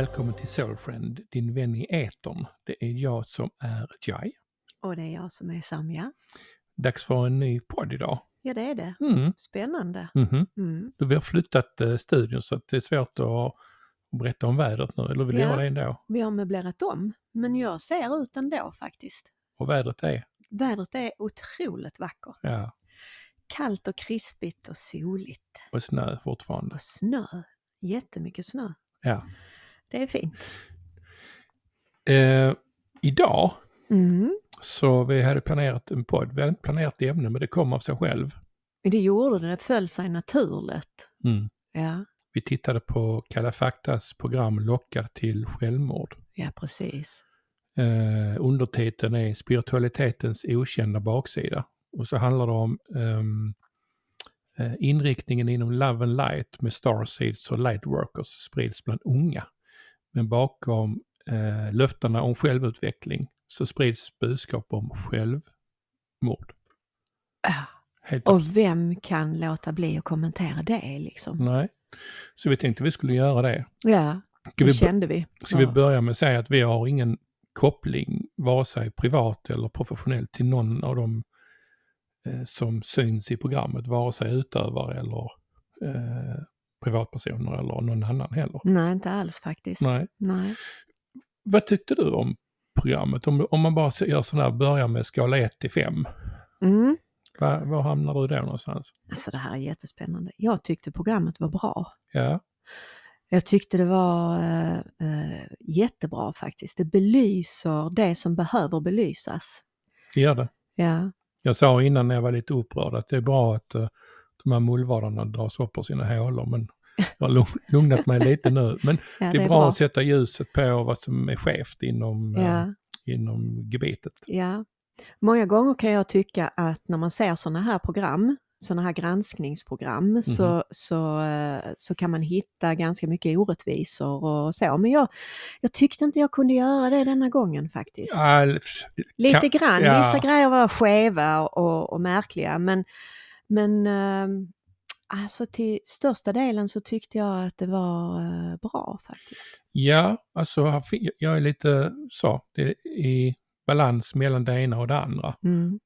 Välkommen till Soulfriend, din vän i etern. Det är jag som är Jai. Och det är jag som är Samja. Dags för en ny podd idag. Ja, det är det. Mm. Spännande. Mhm. Mm. Du, vi har flyttat eh, studion så att det är svårt att berätta om vädret nu, eller vill du Ja. göra det ändå? Vi har möblerat om, men jag ser ut ändå faktiskt. Och vädret är? Vädret är otroligt vackert. Ja, Kallt och krispigt och soligt. och snö fortfarande. Och snö. Jättemycket snö. Ja. Det är fint. Eh, idag Mm. så vi hade planerat en podd. Vi hade inte planerat ämne men det kom av sig själv. Det gjorde det, det föll sig naturligt. Mm. Ja, Vi tittade på Kalla faktas program Lockad till självmord. ja precis. Eh, undertiteln är Spiritualitetens okända baksida. Och så handlar det om eh, inriktningen inom Love and Light med Starseeds och Lightworkers sprids bland unga. Men bakom eh, löftena om självutveckling så sprids budskap om självmord. Ja. Helt Och abs- vem kan låta bli att kommentera det liksom? Nej. Så vi tänkte vi skulle göra det. Ja, Ska det vi, kände vi. ska vi Ja. börja med att säga att vi har ingen koppling, vare sig privat eller professionellt, till någon av dem eh, som syns i programmet, vare sig utövare eller eh, privatpersoner eller någon annan heller. Nej, inte alls faktiskt. Nej. Nej. Vad tyckte du om programmet? Om, om man bara gör sån här, börjar med skala 1 till 5, Mm. var, var hamnar du då någonstans? Alltså det här är jättespännande. Jag tyckte programmet var bra. Ja, Jag tyckte det var eh, eh, jättebra faktiskt. Det belyser det som behöver belysas. det gör det. Ja, Jag sa innan när jag var lite upprörd att det är bra att uh, de här mullvadarna dras upp ur sina hålor, men jag har lugn- lugnat mig lite nu. Men ja det är bra, att sätta ljuset på vad som är skevt inom, eh, Ja, inom gebitet. ja. Många gånger kan jag tycka att när man ser sådana här program, sådana här granskningsprogram, Mhm. så, så, eh, så kan man hitta ganska mycket orättvisor och så. Men jag, jag tyckte inte jag kunde göra det denna gången faktiskt. Ja, Lite grann, vissa grejer var skeva och, och märkliga men, men ehm, alltså till största delen så tyckte jag att det var eh, bra faktiskt. Ja, alltså jag är lite så, det är i balans mellan det ena och det andra. Mm.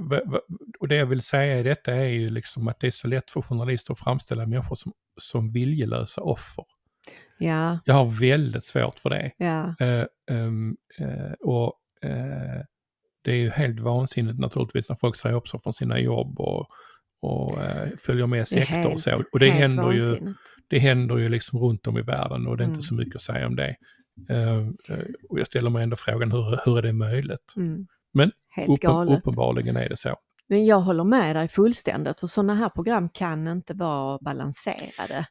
Va- och det jag vill säga i detta är ju liksom att det är så lätt för journalister att framställa människor som, som viljelösa offer. Ja, Jag har väldigt svårt för det. ja, Eh, ehm, eh, och eh, det är ju helt vansinnigt naturligtvis när folk säger upp sig från sina jobb och, och eh, följer med det är sektor och så. Och det händer, ju, det händer ju liksom runt om i världen och det är Mm. inte så mycket att säga om det. Eh, eh, och jag ställer mig ändå frågan hur, hur är det möjligt? Mm. Men Uppen, uppenbarligen är det så. Men jag håller med dig fullständigt för sådana här program kan inte vara balanserade.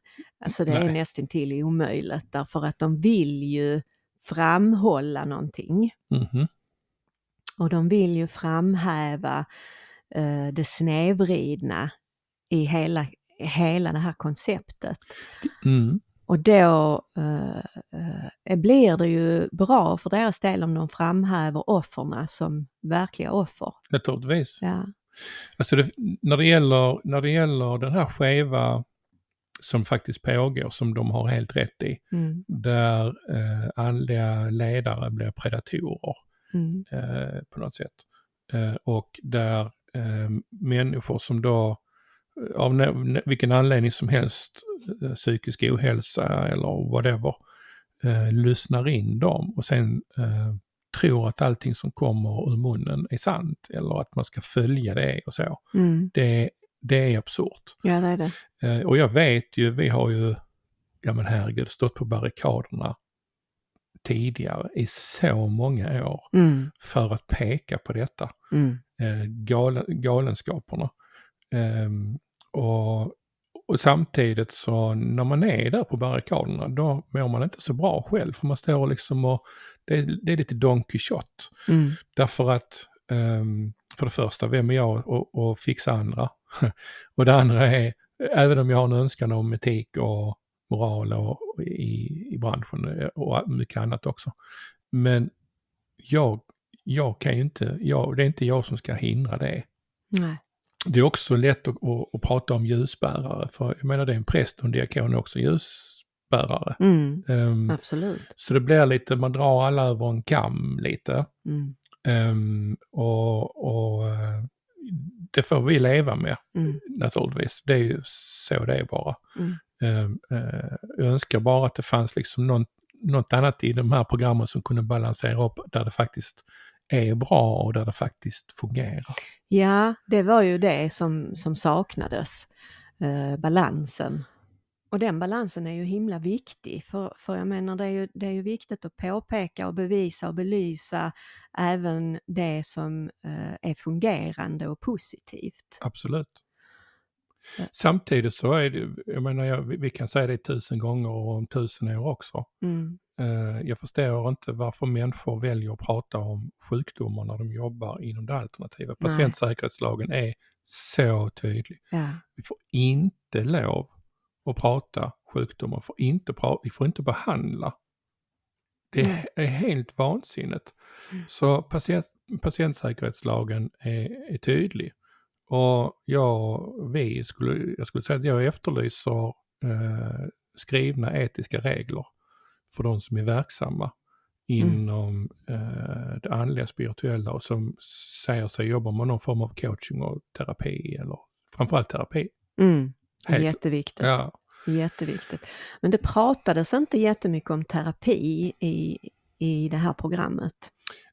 Alltså det är Nej. nästan till omöjligt därför att de vill ju framhålla någonting. Mhm. Och de vill ju framhäva eh, det snedvridna i hela, hela det här konceptet. Mm. Och då eh, eh, blir det ju bra för deras del om de framhäver offerna som verkliga offer. Naturligtvis. Ja. Alltså det, när, det gäller, när det gäller den här skeva som faktiskt pågår, som de har helt rätt i, Mm, där eh, andliga ledare blir predatorer mm, eh, på något sätt. Eh, och där eh, människor som då, eh, av ne- vilken anledning som helst, eh, psykisk ohälsa eller whatever, eh, lyssnar in dem och sen eh, tror att allting som kommer ur munnen är sant eller att man ska följa det och så. mm. Det, det är absurt. Ja, det är det. Och jag vet ju, vi har ju, ja men herregud, stått på barrikaderna tidigare i så många år Mm, för att peka på detta. mm, Eh, gal, galenskaperna. Ehm, och, och samtidigt så när man är där på barrikaderna då mår man inte så bra själv för man står liksom och det, är- det är lite Don Quixote. mm, Därför att ehm, för det första, vem är jag och, och fixa andra? och det andra är, även om jag har en önskan om etik och moral och, i, i branschen eh, och mycket annat också. Men jag, jag kan ju inte, jag, det är inte jag som ska hindra det. nej. Det är också lätt att, att, att prata om ljusbärare, för jag menar det är en präst och en diakon är också bärare. Mm. Ehm, Absolut. så det blir lite, man drar alla över en kam lite. Mm. Ehm, och och eh, det får vi leva med Mm. naturligtvis. Det är ju så det är bara. Mm. Ehm, eh, jag önskar bara att det fanns liksom någon, något annat i de här programmen som kunde balansera upp där det faktiskt är bra och där det faktiskt fungerar. Ja, det var ju det som, som saknades, eh, balansen. Och den balansen är ju himla viktig, för, för jag menar det är, ju, det är ju viktigt att påpeka och bevisa och belysa även det som eh, är fungerande och positivt. Absolut. Ja. Samtidigt så är det, jag menar, jag, vi vi kan säga det tusen gånger och om tusen år också. Mm. Eh, Jag förstår inte varför människor väljer att prata om sjukdomar när de jobbar inom det alternativa. Nej. Patientsäkerhetslagen är så tydlig. Ja. Vi får inte lov att prata sjukdomar, får inte vi får inte behandla. Det Nej. är helt vansinnigt. Mm. Så patient, patientsäkerhetslagen är, är tydlig. Och jag, vi skulle, jag skulle säga att jag efterlyser eh, skrivna etiska regler för de som är verksamma inom eh, det andliga spirituella och som säger sig jobba med någon form av coaching och terapi eller framförallt terapi. Mm. Helt- Jätteviktigt. Ja, Jätteviktigt. Men det pratades inte jättemycket om terapi i, i det här programmet.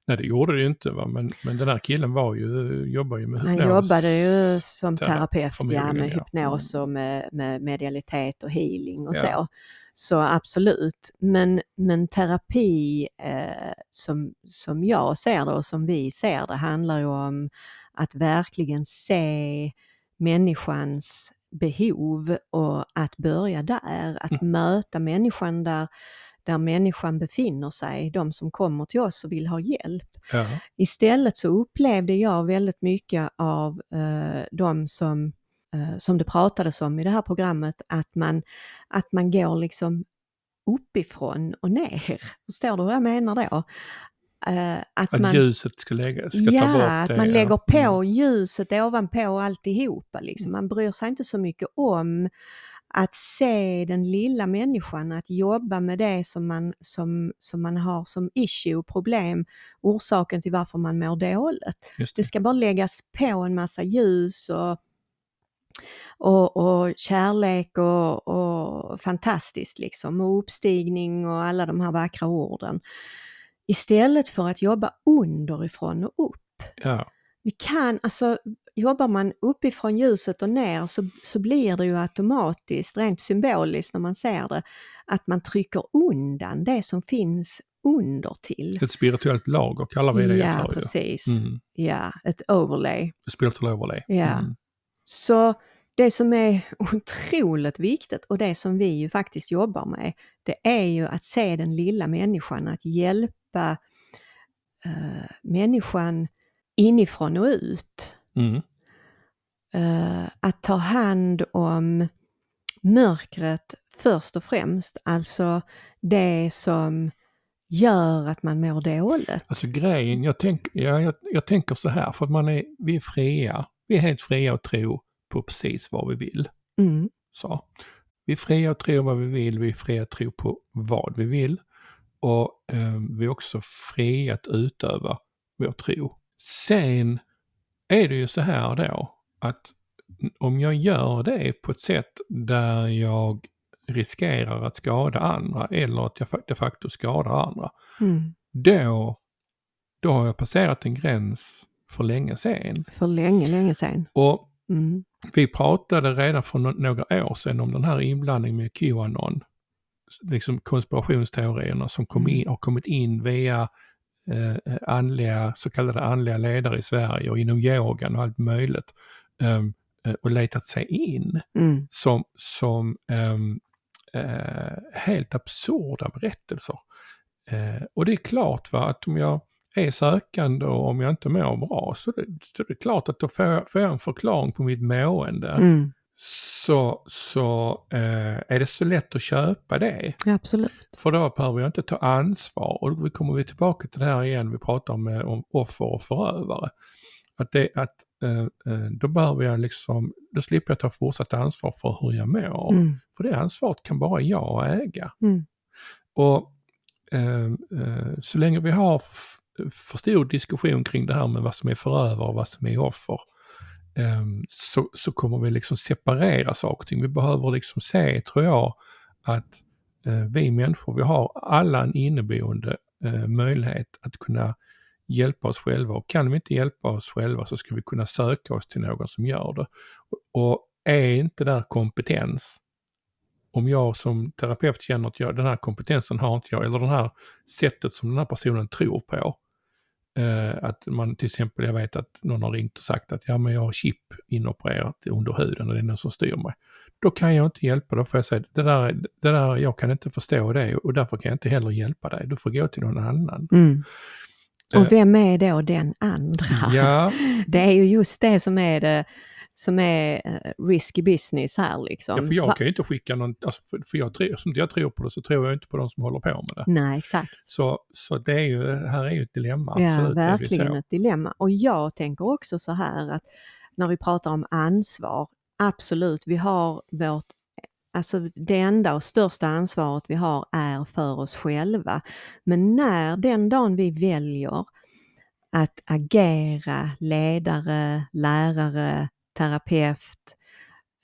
Nej det gjorde det ju inte va? Men, men den här killen var ju, jobbar ju med Han hypnos. jobbade ju som Tera- terapeut ja, med ja. hypnos och med, med medialitet och healing och Ja. så. Så absolut. Men, men terapi eh, som, som jag ser det och som vi ser det handlar ju om att verkligen se människans behov och att börja där, att möta människan där, där människan befinner sig, de som kommer till oss och vill ha hjälp. Ja, Istället så upplevde jag väldigt mycket av eh, de som, eh, som det pratades om i det här programmet, att man, att man går liksom uppifrån och ner. Förstår du vad jag menar då? Eh, att, att man, ljuset ska, lägga, ska ja, ta bort att det. man ja. lägger på Mm. ljuset ovanpå alltihopa. Liksom. Man bryr sig inte så mycket om att se den lilla människan, att jobba med det som man, som, som man har som issue, problem, orsaken till varför man mår dåligt. Det det. ska bara läggas på en massa ljus och, och, och kärlek och, och fantastiskt liksom och uppstigning och alla de här vackra orden. Istället för att jobba underifrån och upp. Ja, Vi kan, alltså jobbar man uppifrån ljuset och ner så, så blir det ju automatiskt, rent symboliskt när man ser det, att man trycker undan det som finns under till. ett spirituellt lager kallar vi det Ja, för precis. Mm. Ja, ett overlay. Spiritual overlay. Ja. Mm. Så det som är otroligt viktigt och det som vi ju faktiskt jobbar med, det är ju att se den lilla människan, att hjälpa eh, människan inifrån och ut. Mm. Eh, att ta hand om mörkret först och främst, alltså det som gör att man mår dåligt. Alltså grejen, jag, tänk, ja, jag, jag tänker så här, för att man är, vi är fria. Vi är helt fria att tro på precis vad vi vill. Mm, Så. Vi är fria att tro vad vi vill, vi är fria att tro på vad vi vill. Och eh, vi är också fria att utöva vår tro. Sen är det ju så här då, att om jag gör det på ett sätt där jag riskerar att skada andra eller att jag de facto skadar andra, mm, då, då har jag passerat en gräns för länge sedan. för länge, länge sedan. Och Mm, vi pratade redan för no- några år sedan om den här inblandningen med Qanon. Liksom konspirationsteorierna som kom in, har kommit in via eh, andliga, så kallade andliga ledare i Sverige och inom yogan och allt möjligt. ehm, eh, och letat sig in mm, som, som ehm, eh, helt absurda berättelser. Eh, och det är klart va, att om jag är sökande och om jag inte mår bra så det, så det är klart att då får jag, får jag en förklaring på mitt mående. mm, Så, så eh, är det så lätt att köpa det. absolut. För då behöver jag inte ta ansvar. Och då kommer vi tillbaka till det här igen, vi pratar om, eh, om offer och förövare. Att det, att, eh, eh, då behöver jag liksom, då slipper jag ta fortsatt ansvar för hur jag mår. Mm. För det ansvaret kan bara jag äga. Mm. Och eh, eh, så länge vi har för stor diskussion kring det här med vad som är förövare och vad som är offer, Ehm, så, så kommer vi liksom separera saker och ting. Vi behöver liksom se, tror jag, att eh, vi människor, vi har alla en inneboende eh, möjlighet att kunna hjälpa oss själva och kan vi inte hjälpa oss själva så ska vi kunna söka oss till någon som gör det. Och är inte där kompetens, om jag som terapeut känner att jag, den här kompetensen har inte jag, eller det här sättet som den här personen tror på. Eh, att man till exempel, jag vet att någon har ringt och sagt att ja men jag har chip inopererat under huden och det är någon som styr mig. Då kan jag inte hjälpa, då får jag säga det där, det där, jag kan inte förstå det och därför kan jag inte heller hjälpa dig. Du får gå till någon annan. Mm. Eh. Och vem är då den andra? Ja, Det är ju just det som är det som är eh, risky business här liksom. ja för jag kan ju inte skicka någon, alltså för, jag, som jag tror på det så tror jag inte på de som håller på med det. Nej, exakt. Så, så det är ju, här är ju ett dilemma. Ja, absolut, verkligen ett dilemma. Och jag tänker också så här att när vi pratar om ansvar, absolut, vi har vårt Alltså det enda och största ansvaret vi har är för oss själva. Men när den dagen vi väljer att agera ledare, lärare, terapeut,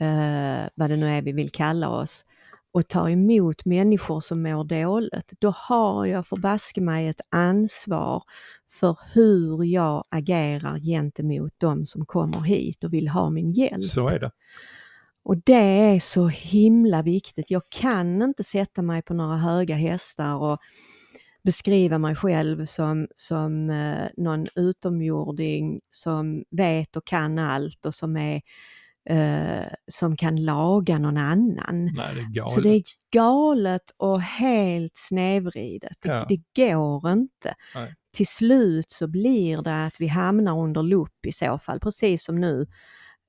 eh, vad det nu är vi vill kalla oss, och tar emot människor som mår dåligt, då har jag förbaske mig ett ansvar för hur jag agerar gentemot de som kommer hit och vill ha min hjälp. Så är det. Och det är så himla viktigt. Jag kan inte sätta mig på några höga hästar och beskriva mig själv som, som eh, någon utomjording som vet och kan allt och som, är, eh, som kan laga någon annan. Nej, det är galet. Så det är galet och helt snedvridet. Det, Ja. det går inte. Nej. Till slut så blir det att vi hamnar under lupp i så fall, precis som nu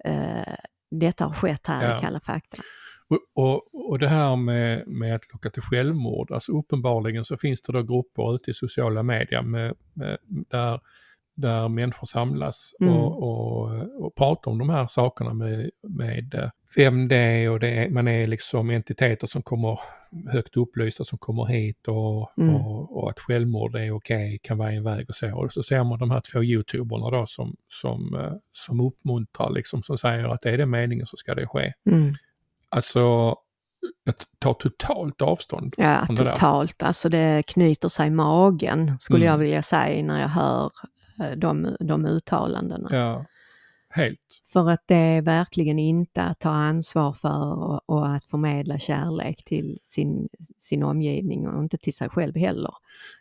eh, detta har skett här Ja. i Kalla fakta. Och, och, och det här med, med att locka till självmord, alltså uppenbarligen så finns det då grupper ute i sociala medier med, med, där, där människor samlas Mm. och, och, och pratar om de här sakerna med, med eh, 5D och det är, man är liksom entiteter som kommer högt upplysta som kommer hit och, Mm. och, och att självmord är okej, kan vara en väg och så. Och så ser man de här två youtuberna då som, som, eh, som uppmuntrar liksom, som säger att är det meningen så ska det ske. Mm. Alltså, jag tar totalt avstånd. Ja, från det där. totalt. Alltså det knyter sig i magen, skulle Mm. jag vilja säga, när jag hör eh, de, de uttalandena. Ja, helt. För att det är verkligen inte att ta ansvar för och, och att förmedla kärlek till sin, sin omgivning och inte till sig själv heller.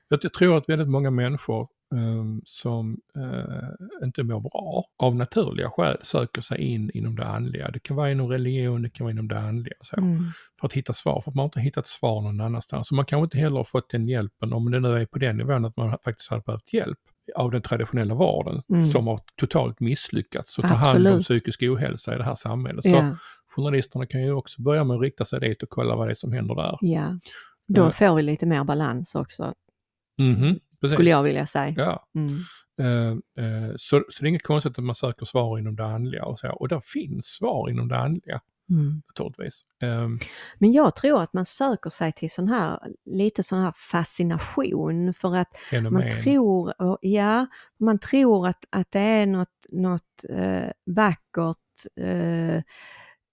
Jag, tror att väldigt många människor ehm, som eh, inte mår bra av naturliga skäl söker sig in inom det andliga. Det kan vara inom religion, det kan vara inom det andliga. Så. Mm. För att hitta svar, för att man har inte hittat svar någon annanstans. Så man kanske inte heller har fått den hjälpen, om det nu är på den nivån att man faktiskt hade behövt hjälp av den traditionella vården Mm. som har totalt misslyckats att ta hand om psykisk ohälsa i det här samhället. Så Ja, journalisterna kan ju också börja med att rikta sig dit och kolla vad det är som händer där. ja. Då Ja. får vi lite mer balans också, Mhm, precis. skulle jag vilja säga. Ja, Mm. eh, eh, så, så det är inget konstigt att man söker svar inom det andliga och så. Och där finns svar inom det andliga Mm. Ehm, Men jag tror att man söker sig till sån här, lite sån här fascination för att fenomen. man tror, ja, man tror att, att det är något, något eh, vackert, eh,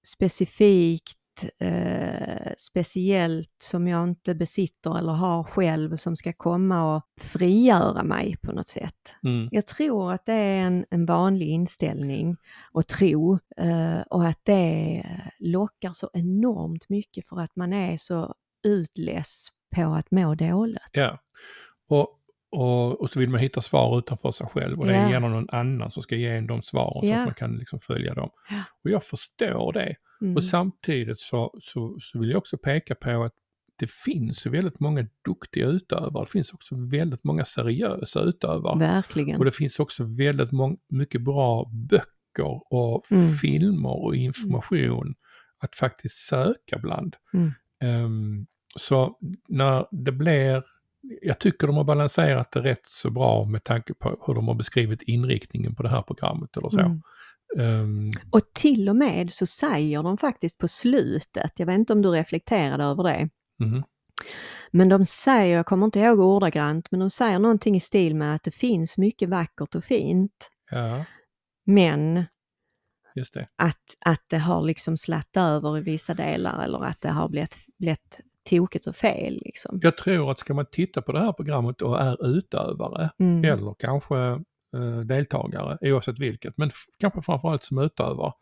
specifikt, eh, speciellt som jag inte besitter eller har själv som ska komma och frigöra mig på något sätt. Mm. Jag tror att det är en, en vanlig inställning och tro eh, och att det lockar så enormt mycket för att man är så utless på att må dåligt. Ja. Och, och, och så vill man hitta svar utanför sig själv och det är gärna någon annan som ska ge en de svaren så att man kan liksom följa dem. Och jag förstår det. Mm. Och samtidigt så, så, så vill jag också peka på att det finns väldigt många duktiga utövare. Det finns också väldigt många seriösa utövare. Verkligen. Och det finns också väldigt mång- mycket bra böcker och Mm. filmer och information att faktiskt söka bland. Mm. Ehm, så när det blir jag tycker de har balanserat det rätt så bra med tanke på hur de har beskrivit inriktningen på det här programmet eller så. Mm. Ehm, Och till och med så säger de faktiskt på slutet, jag vet inte om du reflekterade över det, mhm. men de säger, jag kommer inte ihåg ordagrant, men de säger någonting i stil med att det finns mycket vackert och fint, Ja, men att, att det har liksom slatt över i vissa delar eller att det har blivit, blivit tokigt och fel. Liksom. Jag tror att ska man titta på det här programmet och är utövare Mm. eller kanske eh, deltagare, oavsett vilket, men kanske framförallt som utövare,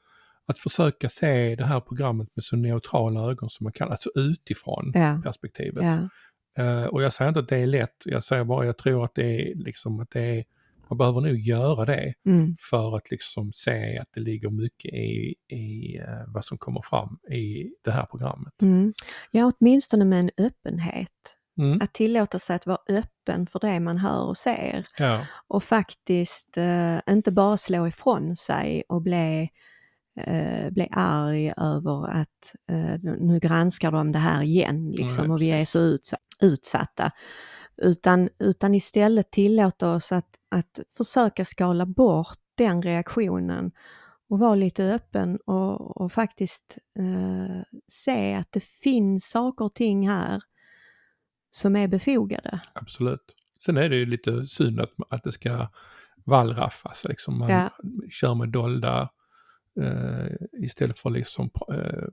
att försöka se det här programmet med så neutrala ögon som man kan, alltså utifrån Ja, perspektivet. ja, Eh, och jag säger inte att det är lätt, jag säger bara jag tror att det är liksom att det är, man behöver nog göra det mm, för att liksom se att det ligger mycket i, i eh, vad som kommer fram i det här programmet. mm. ja, åtminstone med en öppenhet. Mm. Att tillåta sig att vara öppen för det man hör och ser Ja, och faktiskt eh, inte bara slå ifrån sig och bli, eh, bli arg över att eh, nu granskar de det här igen liksom, Ja, och vi är så utsa- utsatta. Utan, utan istället tillåta oss att, att försöka skala bort den reaktionen och vara lite öppen och, och faktiskt eh, se att det finns saker och ting här som är befogade. absolut. Sen är det ju lite synd att, att det ska wallraffas, liksom man Ja. kör med dolda eh, istället för liksom, eh,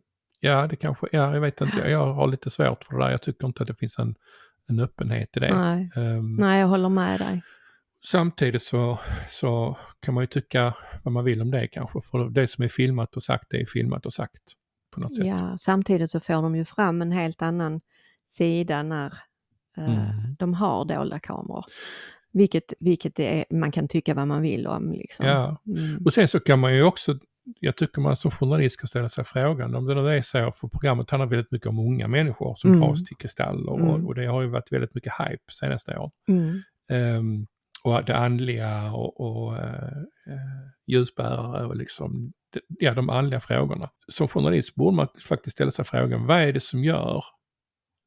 ja det kanske, ja jag vet inte, jag har lite svårt för det där, jag tycker inte att det finns en, en öppenhet i det. Nej, Ehm, nej, jag håller med dig. Samtidigt så, så kan man ju tycka vad man vill om det kanske, för det som är filmat och sagt, det är filmat och sagt på något sätt. Ja, samtidigt så får de ju fram en helt annan sida när eh, Mm. de har dolda kameror. Vilket, vilket är, man kan tycka vad man vill om. Liksom. Ja. Mm. Och sen så kan man ju också, jag tycker man som journalist ska ställa sig frågan om det nu är så, för programmet handlar väldigt mycket om unga människor som Mm. dras till kristaller och, Mm. och det har ju varit väldigt mycket hype senaste år. Mm. Ehm, och det andliga och, och eh, eh, ljusbärare och liksom, ja de andliga frågorna. Som journalist borde man faktiskt ställa sig frågan, vad är det som gör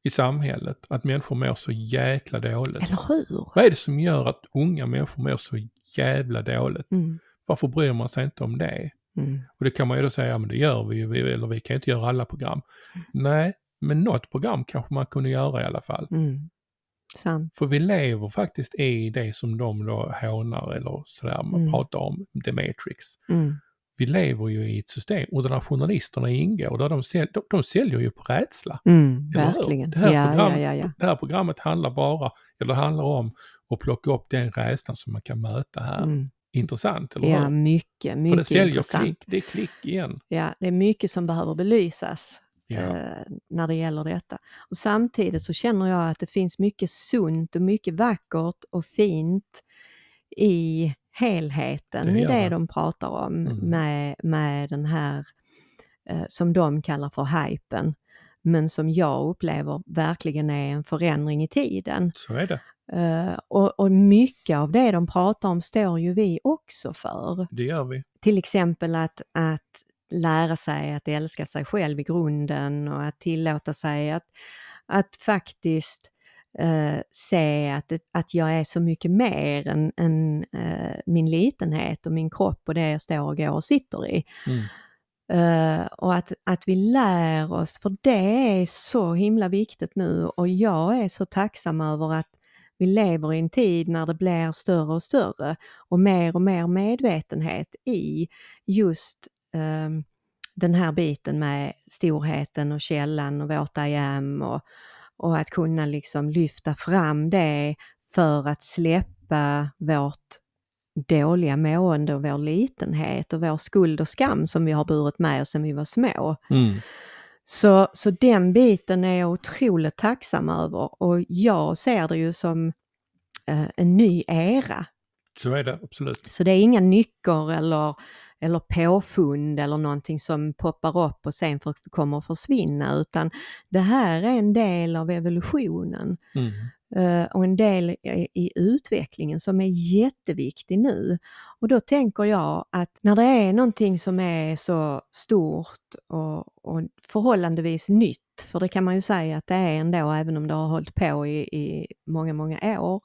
i samhället att människor mår så jäkla dåligt? Eller hur? Vad är det som gör att unga människor mår så jävla dåligt? Mm. Varför bryr man sig inte om det? Mm. Och det kan man ju då säga, ja men det gör vi ju, eller vi kan ju inte göra alla program. Nej, men något program kanske man kunde göra i alla fall. Mm. Sant. För vi lever faktiskt i det som de då hånar eller sådär, man Mm. pratar om, the matrix. Mm. Vi lever ju i ett system och där journalisterna ingår, där de, säl, de, de säljer ju på rädsla. Mm. Verkligen. Det här, ja, program, ja, ja, det här programmet handlar bara, eller handlar om att plocka upp den rädslan som man kan möta här. Mm. Intressant, eller Ja, hur? mycket, För det mycket säljer intressant. klick, det är klick igen. Ja, det är mycket som behöver belysas. Eh, när det gäller detta. Och samtidigt så känner jag att det finns mycket sunt och mycket vackert och fint i helheten Det i det. de pratar om Mm. med, med den här eh, som de kallar för hypen men som jag upplever verkligen är en förändring i tiden. Så är det. Eh, och, och mycket av det de pratar om står ju vi också för Det gör vi. till exempel att, att lära sig att älska sig själv i grunden och att tillåta sig att, att faktiskt eh, se att, att jag är så mycket mer än, än eh, min litenhet och min kropp och det jag står och går och sitter i. Mm. Eh, och att, att vi lär oss, för det är så himla viktigt nu och jag är så tacksam över att vi lever i en tid när det blir större och större och mer och mer medvetenhet i just ehm, den här biten med storheten och källan och vårt I am och, och att kunna liksom lyfta fram det för att släppa vårt dåliga mående och vår litenhet och vår skuld och skam som vi har burit med oss sedan vi var små. Mm. Så, så den biten är jag otroligt tacksam över och jag ser det ju som eh, en ny era. Så är det absolut. Så det är inga nyckor eller, eller påfund eller någonting som poppar upp och sen för, kommer att försvinna utan det här är en del av evolutionen. Mm. Eh, och en del i, i utvecklingen som är jätteviktig nu. Och då tänker jag att när det är någonting som är så stort och, och förhållandevis nytt, för det kan man ju säga att det är ändå även om det har hållit på i, i många, många år,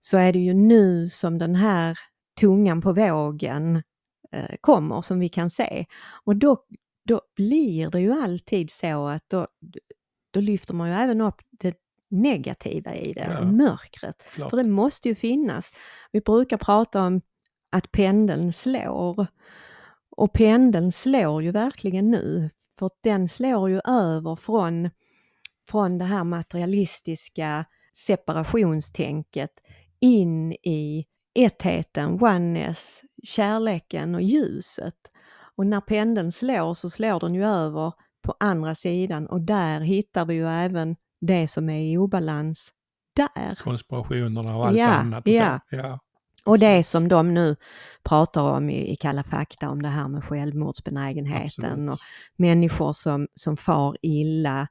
så är det ju nu som den här tungan på vågen kommer som vi kan se. Och då, då blir det ju alltid så att då, då lyfter man ju även upp det negativa i det, Ja. mörkret. Klart. För det måste ju finnas. Vi brukar prata om att pendeln slår. Och pendeln slår ju verkligen nu. För den slår ju över från, från det här materialistiska separationstänket in i ettheten, oneness, kärleken och ljuset. Och när pendeln slår så slår den ju över på andra sidan och där hittar vi ju även det som är i obalans där. Konspirationerna och allt Ja, annat. Och ja. Ja. Och det som de nu pratar om i, i Kalla fakta, om det här med självmordsbenägenheten Absolut. och människor som, som far illa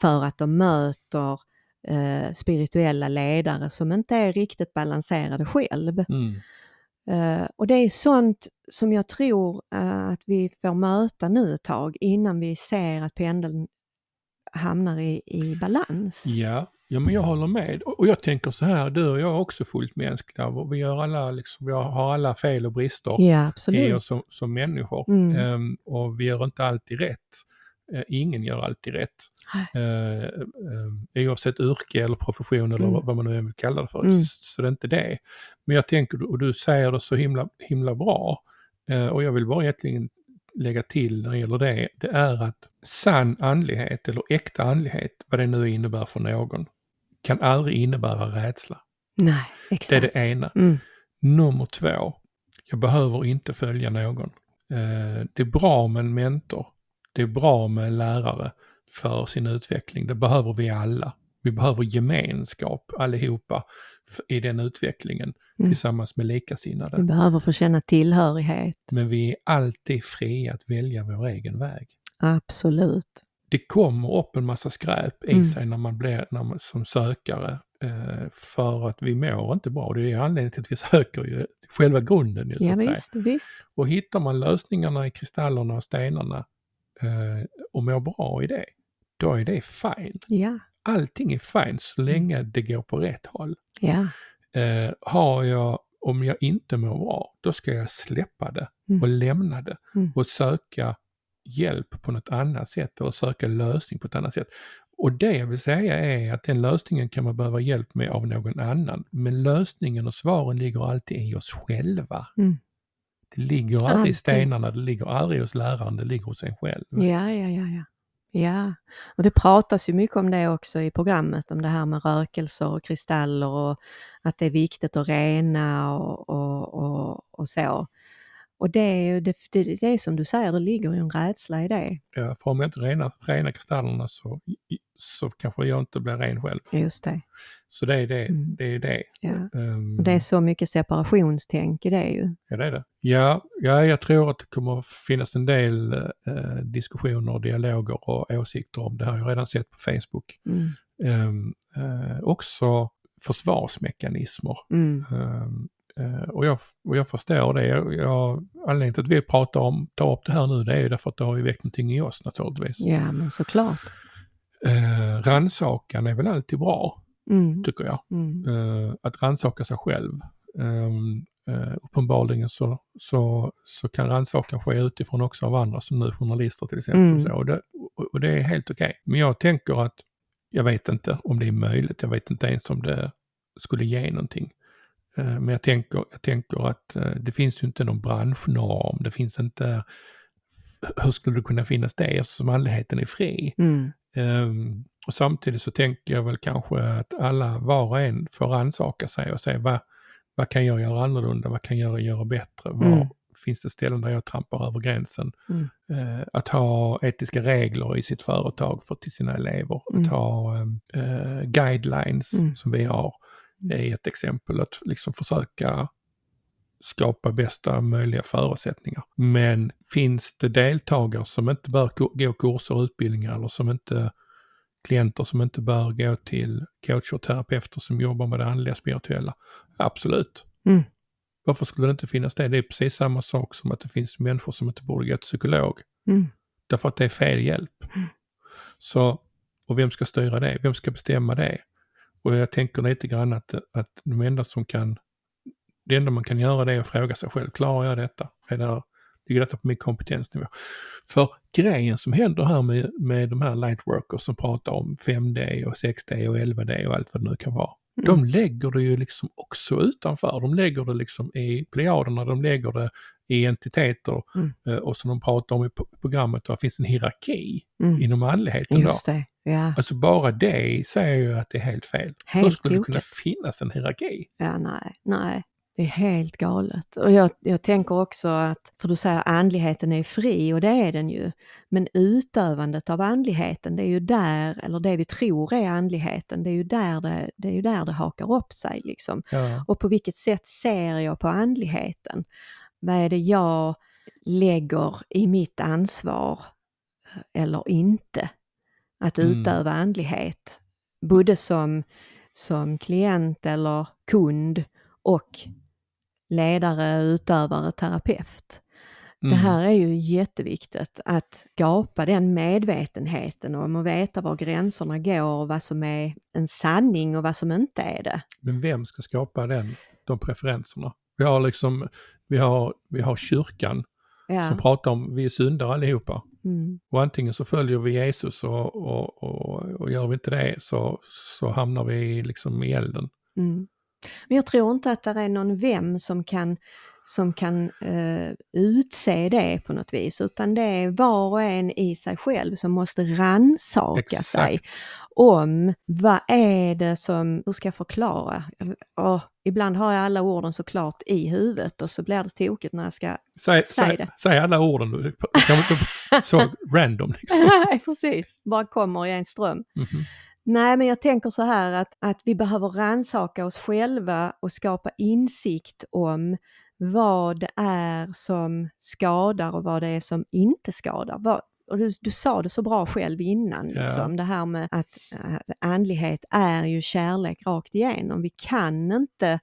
för att de möter eh, spirituella ledare som inte är riktigt balanserade själv. Mm. Eh, och det är sånt som jag tror eh, att vi får möta nu ett tag innan vi ser att pendeln hamnar i, i balans. Ja, ja, men jag håller med. Och jag tänker så här, du och jag är också fullt mänskliga. Vi, gör alla, liksom, vi har alla fel och brister Ja, i oss som, som människor. Mm. Ehm, och vi gör inte alltid rätt. Eh, ingen gör alltid rätt. Uh, oavsett yrke eller profession eller Mm. vad- man nu vill kalla det för. Mm. Så, så det är inte det. Men jag tänker, och du säger det så himla, himla bra, eh, och jag vill bara egentligen lägga till när det gäller det, det är att sann andlighet eller äkta andlighet, vad det nu innebär för någon, kan aldrig innebära rädsla. Nej, Det är exakt. det ena. Mm. Nummer två, jag behöver inte följa någon. Eh, det är bra med en mentor. Det är bra med lärare för sin utveckling. Det behöver vi alla. Vi behöver gemenskap allihopa i den utvecklingen Mm. tillsammans med Vi likasinnade. behöver få känna tillhörighet. Men vi är alltid fria att välja vår egen väg. Absolut. Det kommer upp en massa skräp i Mm. sig när man blir när man, som sökare eh, för att vi mår inte bra. Det är anledningen till att vi söker ju själva grunden. Så Ja, visst, visst. Och hittar man lösningarna i kristallerna och stenarna eh, och mår bra i det, då är det fine. Ja, Allting är fine så länge det går på rätt håll. ja. Eh, har jag, om jag inte mår bra, då ska jag släppa det Mm. och lämna det Mm. och söka hjälp på något annat sätt eller söka lösning på ett annat sätt. Och det jag vill säga är att den lösningen kan man behöva hjälp med av någon annan. Men lösningen och svaren ligger alltid i oss själva. Mm. Det ligger aldrig i stenarna, det ligger aldrig hos läraren, det ligger hos en själv. Ja, ja, ja, ja. Ja, och det pratas ju mycket om det också i programmet, om det här med rökelser och kristaller och att det är viktigt att rena och, och, och, och så. Och det är det, det, det är som du säger, det ligger ju en rädsla i det. Ja, för om jag inte renar, renar kristallerna så, så kanske jag inte blir ren själv. Just det. Så det är det. Mm. det, är det. Ja. Ehm, Och det är så mycket separationstänk i det ju. Ja, det är det. Ja, ja, jag tror att det kommer finnas en del eh, diskussioner, dialoger och åsikter om det här. Jag har redan sett på Facebook. Mm. Ehm, eh, också försvarsmekanismer. Mm. Eh, och, jag, och jag förstår det. Jag, jag, anledningen till att vi pratar om, tar upp det här nu, det är ju därför att det har ju väckt någonting i oss naturligtvis. Ja, men såklart. Eh, rannsakan är väl alltid bra, Mm. tycker jag. Mm. eh, att rannsaka sig själv. Um, uh, uppenbarligen så, så, så kan rannsakan ske utifrån också av andra, som nu journalister till exempel. Mm. Så, och, det, och, det är helt okej. Men jag tänker att, jag vet inte om det är möjligt, jag vet inte ens om det skulle ge någonting. Eh, men jag tänker, jag tänker att eh, det finns ju inte någon branschnorm, det finns inte, hur skulle det kunna finnas det eftersom andligheten är fri? Mm. Ehm, och samtidigt så tänker jag väl kanske att alla, var och en, får rannsaka sig och säga vad, vad kan jag göra annorlunda, vad kan jag göra bättre, var Mm. finns det ställen där jag trampar över gränsen. Mm. Eh, att ha etiska regler i sitt företag för till sina elever, Mm. att ha eh, guidelines Mm. som vi har Mm. är ett exempel att liksom försöka skapa bästa möjliga förutsättningar. Men finns det deltagare som inte bör gå kurser och utbildningar eller som inte klienter som inte bör gå till coacher och terapeuter som jobbar med det andliga spirituella? Absolut. Mm. Varför skulle det inte finnas det? Det är precis samma sak som att det finns människor som inte borde gå till psykolog. Mm. Därför att det är fel hjälp. Mm. Så, och vem ska styra det? Vem ska bestämma det? Och jag tänker lite grann att, att de enda som kan, det enda man kan göra det är att fråga sig själv, klarar jag detta? Är det, ligger detta på min kompetensnivå? För grejen som händer här med, med de här lightworkers som pratar om 5D och 6D och 11D och allt vad det nu kan vara. Mm. De lägger det ju liksom också utanför. De lägger det liksom i plejaderna, de lägger det i entiteter Mm. eh, och som de pratar om i pro- programmet, där finns en hierarki Mm. inom andligheten då. Just det, ja. Alltså bara det säger ju att det är helt fel. Hur Helt skulle det kunna finnas en hierarki? Ja, nej, nej. Det är helt galet. Och jag, jag tänker också att, för du säger andligheten är fri och det är den ju. Men utövandet av andligheten, det är ju där, eller det vi tror är andligheten, det är ju där det, det, är ju där det hakar upp sig liksom. Ja, Och på vilket sätt ser jag på andligheten? Vad är det jag lägger i mitt ansvar eh, eller inte? Att Mm. utöva andlighet. Både som, som klient eller kund och ledare, utövare, terapeut. mm, Det här är ju jätteviktigt att skapa den medvetenheten om och veta var gränserna går och vad som är en sanning och vad som inte är det. Men vem ska skapa den, de preferenserna? Vi har liksom, vi har, vi har kyrkan Ja. som pratar om vi är syndare allihopa. Mm. Och antingen så följer vi Jesus och, och, och, och gör vi inte det så, så hamnar vi liksom i elden. Mm. Men jag tror inte att det är någon vem som kan, som kan eh, utse det på något vis, utan det är var och en i sig själv som måste rannsaka sig om vad är det som, hur ska jag förklara? Och ibland har jag alla orden såklart i huvudet och så blir det tokigt när jag ska... Säg, Säg säg, det. säg alla orden du kan inte så random liksom. Nej, precis, bara kommer i en ström. Mhm. Nej, men jag tänker så här att, att vi behöver rannsaka oss själva och skapa insikt om vad det är som skadar och vad det är som inte skadar. Vad, och du, du sa det så bra själv innan, Ja. liksom, det här med att äh, andlighet är ju kärlek rakt igenom. Vi kan inte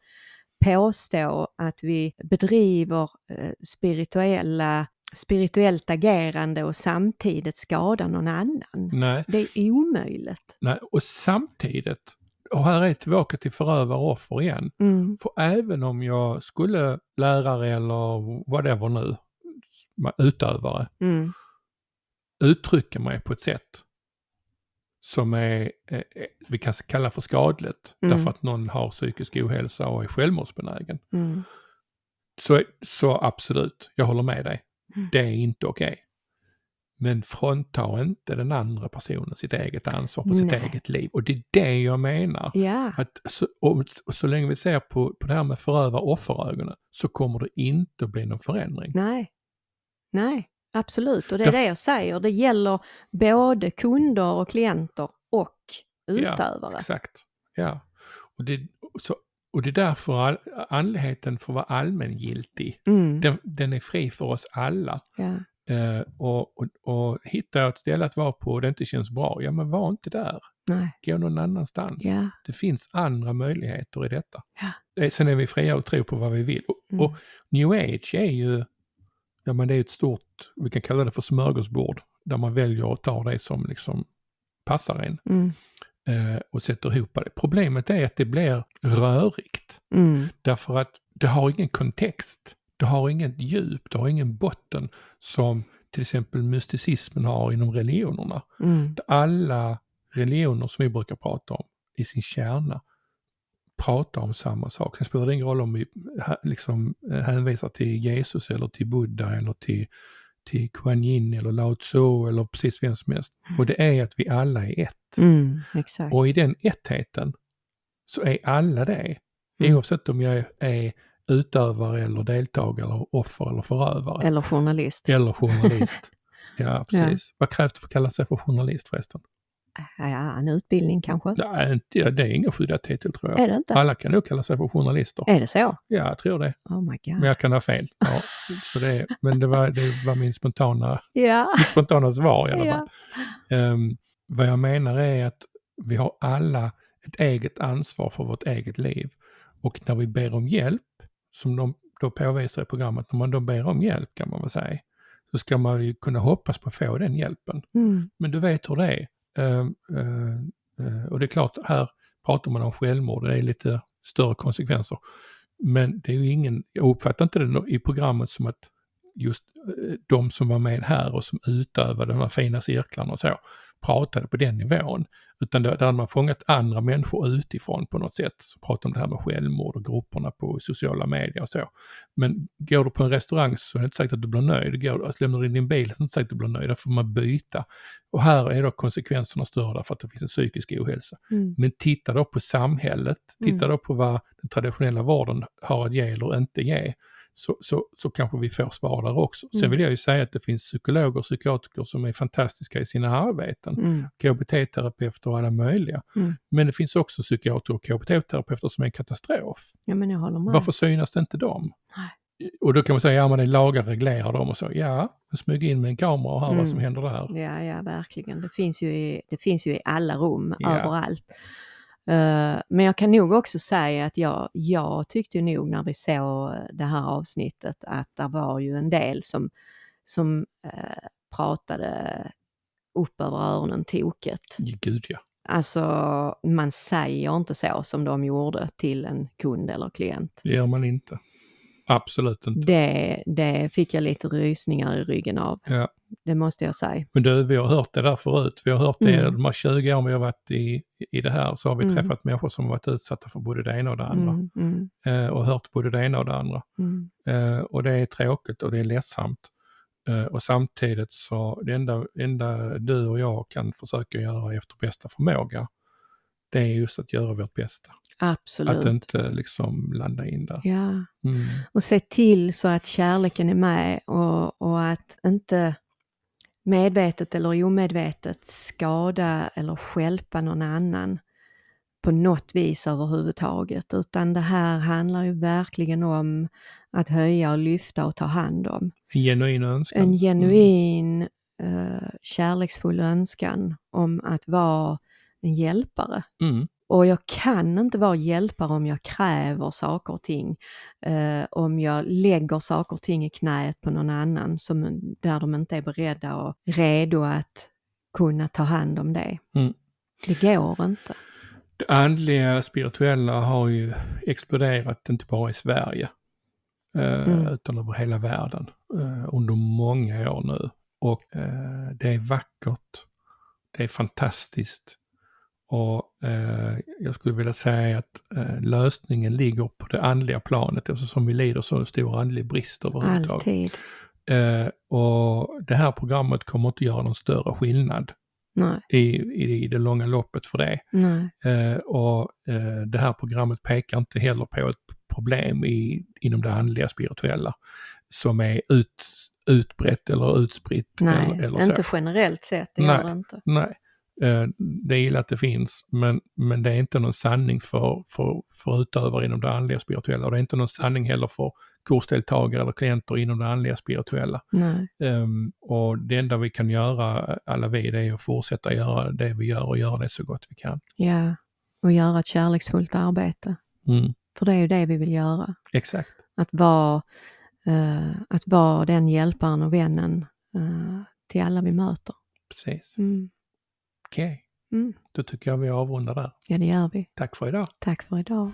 påstå att vi bedriver eh, spirituella, spirituellt agerande och samtidigt skada någon annan. Nej, Det är omöjligt. nej, och samtidigt, och här är tillbaka till förövare och offer igen. Mm. För även om jag skulle lärare eller whatever nu, utövare, Mm. uttrycka mig på ett sätt som är, eh, eh, vi kan kalla för skadligt, Mm. därför att någon har psykisk ohälsa och är självmordsbenägen. Mm. Så, så absolut, jag håller med dig. Mm. Det är inte okej. Men frånta inte den andra personen sitt eget ansvar för sitt Nej. eget liv. Och det är det jag menar. Ja, Att så, och, och så länge vi ser på, på det här med förövare offerögonen så kommer det inte att bli någon förändring. nej. Nej, absolut. Och det är Därför- det jag säger. Det gäller både kunder och klienter och utövare. Exakt. Ja. Och det, så, och det är därför all, andligheten får vara allmängiltig. Mm. Den, den är fri för oss alla. Ja. Eh, och, och, och hittar jag ett ställe att vara på och det inte känns bra, ja men var inte där. Nej. Gå någon annanstans. Ja. Det finns andra möjligheter i detta. Eh, Sen är vi fria att tro på vad vi vill. Och, Mm. och new age är ju, ja men det är ett stort, vi kan kalla det för smörgåsbord, där man väljer att ta det som liksom passar en Mm. Eh, och sätter ihop det. Problemet är att det blir rörigt. Mm. Därför att det har ingen kontext. Det har inget djup, det har ingen botten som till exempel mysticismen har inom religionerna. Mm. Alla religioner som vi brukar prata om i sin kärna pratar om samma sak. Sen spelar det ingen roll om vi ha- liksom eh, hänvisar till Jesus eller till Buddha eller till, till Kuan Yin eller Lao Tzu eller precis vem som helst. Och det är att vi alla är ett. Mm. Och i den ettheten så är alla det. Mm. Oavsett om jag är utövare eller deltagare eller offer eller förövare. Eller journalist. Eller journalist. ja, precis. Vad krävs det för att kalla sig för journalist förresten? Ja, en utbildning kanske? Nej, det är ingen skyddad titel tror jag. Är det inte? Alla kan nog kalla sig för journalister. Är det så? Ja, jag tror det. Oh my god. Men jag kan ha fel. Ja, så det, men det var, det var min spontana, Ja. mitt spontana svar i alla fall. ja. Ehm, vad jag menar är att vi har alla ett eget ansvar för vårt eget liv. Och när vi ber om hjälp, som de då påvisar i programmet, när man då ber om hjälp kan man väl säga, så ska man ju kunna hoppas på att få den hjälpen. Mm. Men du vet hur det är. Ehm, eh, eh, och det är klart, här pratar man om självmord, det är lite större konsekvenser. Men det är ju ingen, jag uppfattar inte det i programmet som att just eh, de som var med här och som utövade de här fina cirklarna och så, pratade på den nivån. Utan där, där hade man fångat andra människor utifrån på något sätt. Så pratade om det här med självmord och grupperna på sociala medier och så. Men går du på en restaurang så är det inte säkert att du blir nöjd. Går, att lämnar du in din bil så är det inte säkert att du blir nöjd. Där får man byta. Och här är då konsekvenserna större därför att det finns en psykisk ohälsa. Mm. Men titta då på samhället, titta Mm. då på vad den traditionella vården har att ge eller inte ge. Så, så, så kanske vi får svar där också. Sen Mm. vill jag ju säga att det finns psykologer och psykiatriker som är fantastiska i sina arbeten. Mm. KBT-terapeuter och alla möjliga. Mm. Men det finns också psykiater och KBT-terapeuter som är en katastrof. Ja, men jag håller med. Varför synas det inte dem? Nej. Och då kan man säga, ja men det är lagar reglerar dem och så. Ja, smyg in med en kamera och hör vad som Mm. händer där. Ja, ja, verkligen. Det finns ju i, det finns ju i alla rum, Ja. överallt. Eh, men jag kan nog också säga att jag, jag tyckte nog när vi såg det här avsnittet att det var ju en del som, som eh, pratade upp över öronen toket. Gud ja. Alltså, man säger inte så som de gjorde till en kund eller klient. Det gör man inte. Absolut inte. Det, det fick jag lite rysningar i ryggen av. Ja. Det måste jag säga. Men du, vi har hört det där förut. Vi har hört det Mm. de här 20 åren vi har varit i, i det här, så har vi Mm. träffat människor som har varit utsatta för både det ena och det andra. Mm, mm, Eh, och hört både det ena och det andra. mm, Eh, och det är tråkigt och det är ledsamt. Eh, och samtidigt så, det enda, enda du och jag kan försöka göra efter bästa förmåga, det är just att göra vårt bästa. absolut. Att inte liksom landa in där. Ja, Mm. och se till så att kärleken är med och, och att inte medvetet eller omedvetet skada eller stjälpa någon annan på något vis överhuvudtaget. Utan det här handlar ju verkligen om att höja och lyfta och ta hand om. En genuin önskan. En genuin eh, kärleksfull önskan om att vara en hjälpare. Mm. Och jag kan inte vara hjälpare om jag kräver saker och ting. Eh, om jag lägger saker och ting i knät på någon annan som, där de inte är beredda och redo att kunna ta hand om det. Mm. Det går inte. Det andliga, spirituella har ju exploderat inte bara i Sverige eh, Mm. utan över hela världen eh, under många år nu. Och eh, det är vackert, det är fantastiskt och eh, jag skulle vilja säga att eh, lösningen ligger på det andliga planet eftersom vi lider så stor andlig brist överhuvudtaget. Alltid. Eh, och det här programmet kommer inte göra någon större skillnad i, i, i det långa loppet för det. nej. Eh, och eh, det här programmet pekar inte heller på ett problem i, inom det andliga spirituella som är ut, utbrett eller utspritt. nej. eller, eller inte så. generellt sett, det Nej. gör det inte. Nej. Eh, det är illa att det finns, men, men det är inte någon sanning för, för, för utövare inom det andliga spirituella. Och det är inte någon sanning heller för kursdeltagare eller klienter inom det andliga spirituella. Ehm, och det enda vi kan göra, alla vi, det är att fortsätta göra det vi gör och göra det så gott vi kan. Ja, och göra ett kärleksfullt arbete. Mm, För det är ju det vi vill göra. exakt. Att vara, eh, att vara den hjälparen och vännen eh, till alla vi möter. Precis. Mm. Okej, Mm. då tycker jag vi avrundar där. Ja, det gör vi. Tack för idag. Tack för idag.